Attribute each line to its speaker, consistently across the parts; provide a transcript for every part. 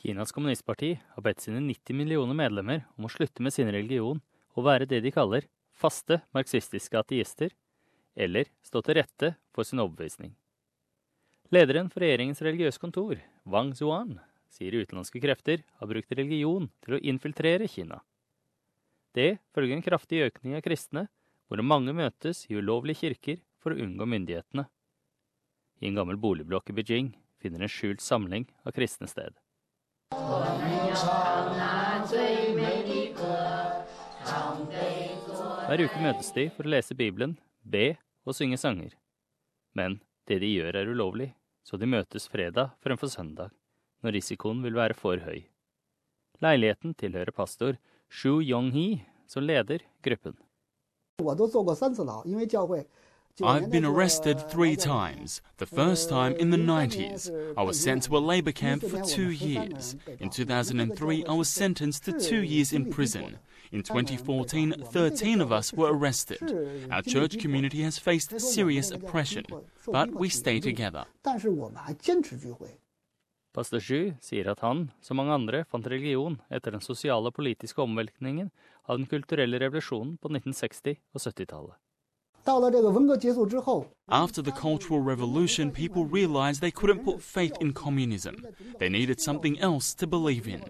Speaker 1: Kinas kommunistparti har bedt sine 90 millioner medlemmer om å slutte med sin religion og være det de kaller faste marxistiske ateister, eller stå til rette for sin overbevisning. Lederen for regjeringens religiøse kontor, Wang Zuan, sier utenlandske krefter har brukt religion til å infiltrere Kina. Det følger en kraftig økning av kristne, hvor mange møtes i ulovlige kirker for å unngå myndighetene. I en gammel boligblokk i Beijing finner en skjult samling av kristne sted. Hver uke møtes de for å lese Bibelen, be og synge sanger. Men det de gjør er ulovlig, så de møtes fredag fremfor søndag, når risikoen vil være for høy. Leiligheten tilhører pastor Shu Yong-hee, som leder gruppen.
Speaker 2: 我都坐过三次牢，因为教会
Speaker 3: I've been arrested three times. The first time in the 90s. I was sent to a labor camp for two years. In 2003, I was sentenced to two years in prison. In 2014, 13 of us were arrested. Our church community has faced serious oppression, but we stay together.
Speaker 1: Pastor Zhu sier at han, som mange andre, fant religion etter den sosiale og politiske omveltningen av den kulturelle revolusjonen på 1960- og 70-tallet.
Speaker 3: After the Cultural Revolution, people realized they couldn't put faith in communism. They needed something else to believe in.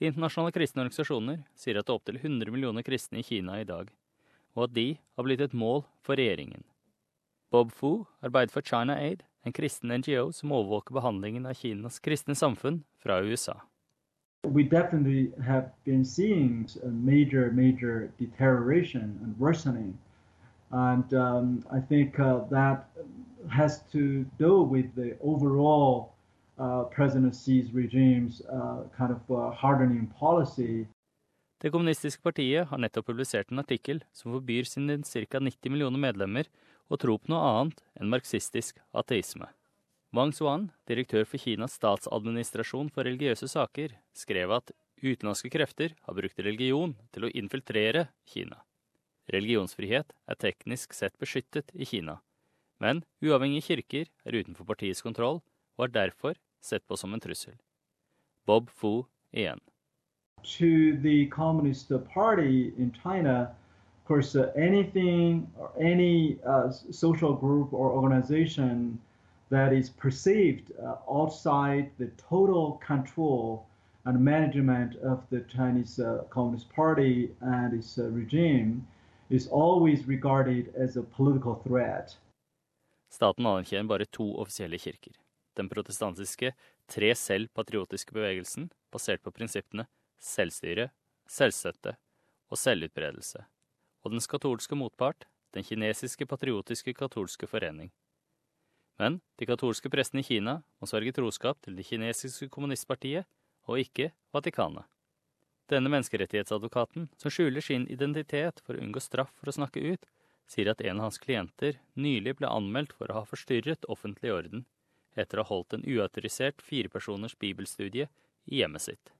Speaker 1: Internasjonale kristne organisasjoner sier at det er opptil 100 millioner kristne i Kina i dag, og at de har blitt et mål for regjeringen. Bob Fu arbeider for China Aid, en kristen NGO som overvåker behandlingen av Kinas kristne samfunn fra USA.
Speaker 4: We definitely have been seeing a major, major deterioration and worsening. And um, I think uh, that has to do with the overall uh, President Xi's regime's uh, kind of uh, hardening policy.
Speaker 1: Det kommunistiske partiet har nettopp publisert en artikkel som forbyr sine ca. 90 millioner medlemmer å tro på noe annet enn marxistisk ateisme. Wang Zuan, direktør for Kinas statsadministrasjon for religiøse saker, skrev at utenlandske krefter har brukt religion til å infiltrere Kina. Religionsfrihet er teknisk sett beskyttet i Kina, men uavhengige kirker er utenfor partiets kontroll og er derfor sett på som en trussel. Bob Fu igjen.
Speaker 4: To the Communist Party in China, of course, anything or any uh, social group or organization that is perceived uh, outside the total control and management of the Chinese uh, Communist Party and its uh, regime is always regarded as a political threat.
Speaker 1: Staten anerkjenner bare to offisielle kirker. Den protestantiske Tre selv patriotiske bevegelsen, basert på prinsippene selvstyre, selvstøtte og selvutbredelse, og dens katolske motpart, den kinesiske patriotiske katolske forening. Men de katolske prestene i Kina må sverge troskap til det kinesiske kommunistpartiet og ikke Vatikanet. Denne menneskerettighetsadvokaten, som skjuler sin identitet for å unngå straff for å snakke ut, sier at en av hans klienter nylig ble anmeldt for å ha forstyrret offentlig orden etter å ha holdt en uautorisert firepersoners bibelstudie i hjemmet sitt.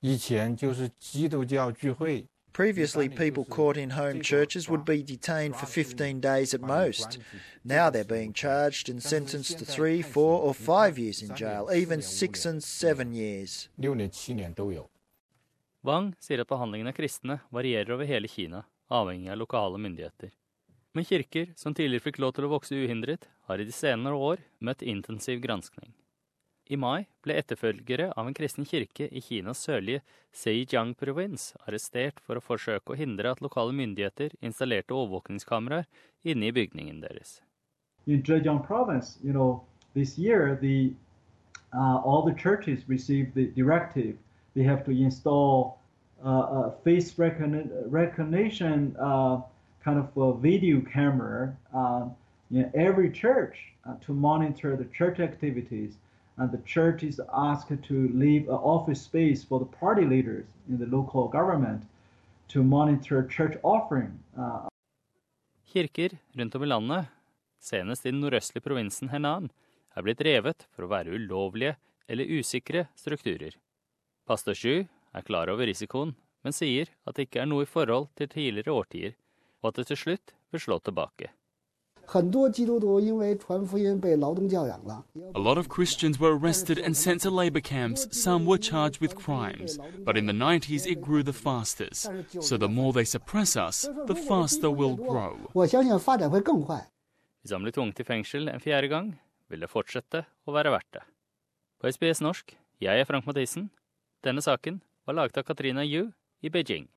Speaker 5: 以前就是基督教聚会，
Speaker 6: Previously, people caught in home churches would be detained for 15 days at most. Now they're being charged and sentenced to three, four, or five years in jail, even six and seven years.
Speaker 1: Wang sier at behandlingen av kristne varierer over hele Kina, avhengig av lokale myndigheter. Men kirker som tidligere fikk lov til å vokse uhindret, har i de senere år møtt intensiv granskning. I mai ble etterfølgere av en kristen kirke i Kinas sørlige Zhejiang-provins arrestert for å forsøke å hindre at lokale myndigheter installerte overvåkningskameraer inne i bygningen deres.
Speaker 4: In Zhejiang province, you know, this year the uh, all the churches received the directive. They have to install uh, face recogn recognition uh, kind of a video camera uh, in every church uh, to monitor the church activities. And the church is asked to leave an office space for the party leaders in the local government to monitor church offering. Uh,
Speaker 1: Kirker rundt om i landet, senest i den nordøstlige provinsen Henan, er blitt revet for å være ulovlige eller usikre strukturer. Pastor Xu er klar over risikoen, men sier at det ikke er noe i forhold til tidligere årtier, og at det til slutt vil slå tilbake.
Speaker 2: 很多基督徒因为传福音被劳动教养了。
Speaker 3: A lot of Christians were arrested and sent to labor camps. Some were charged with crimes. But in the 90s, it grew the fastest. So the more they suppress us, the faster we'll grow.
Speaker 2: 我相信发展会更快。
Speaker 1: Hvis han blir tvunget i fengsel en fjerde gang, vil det fortsette å være verdt det. På SBS norsk, jeg er Frank Mathisen. Denne saken var laget av Katrina Yu i Beijing.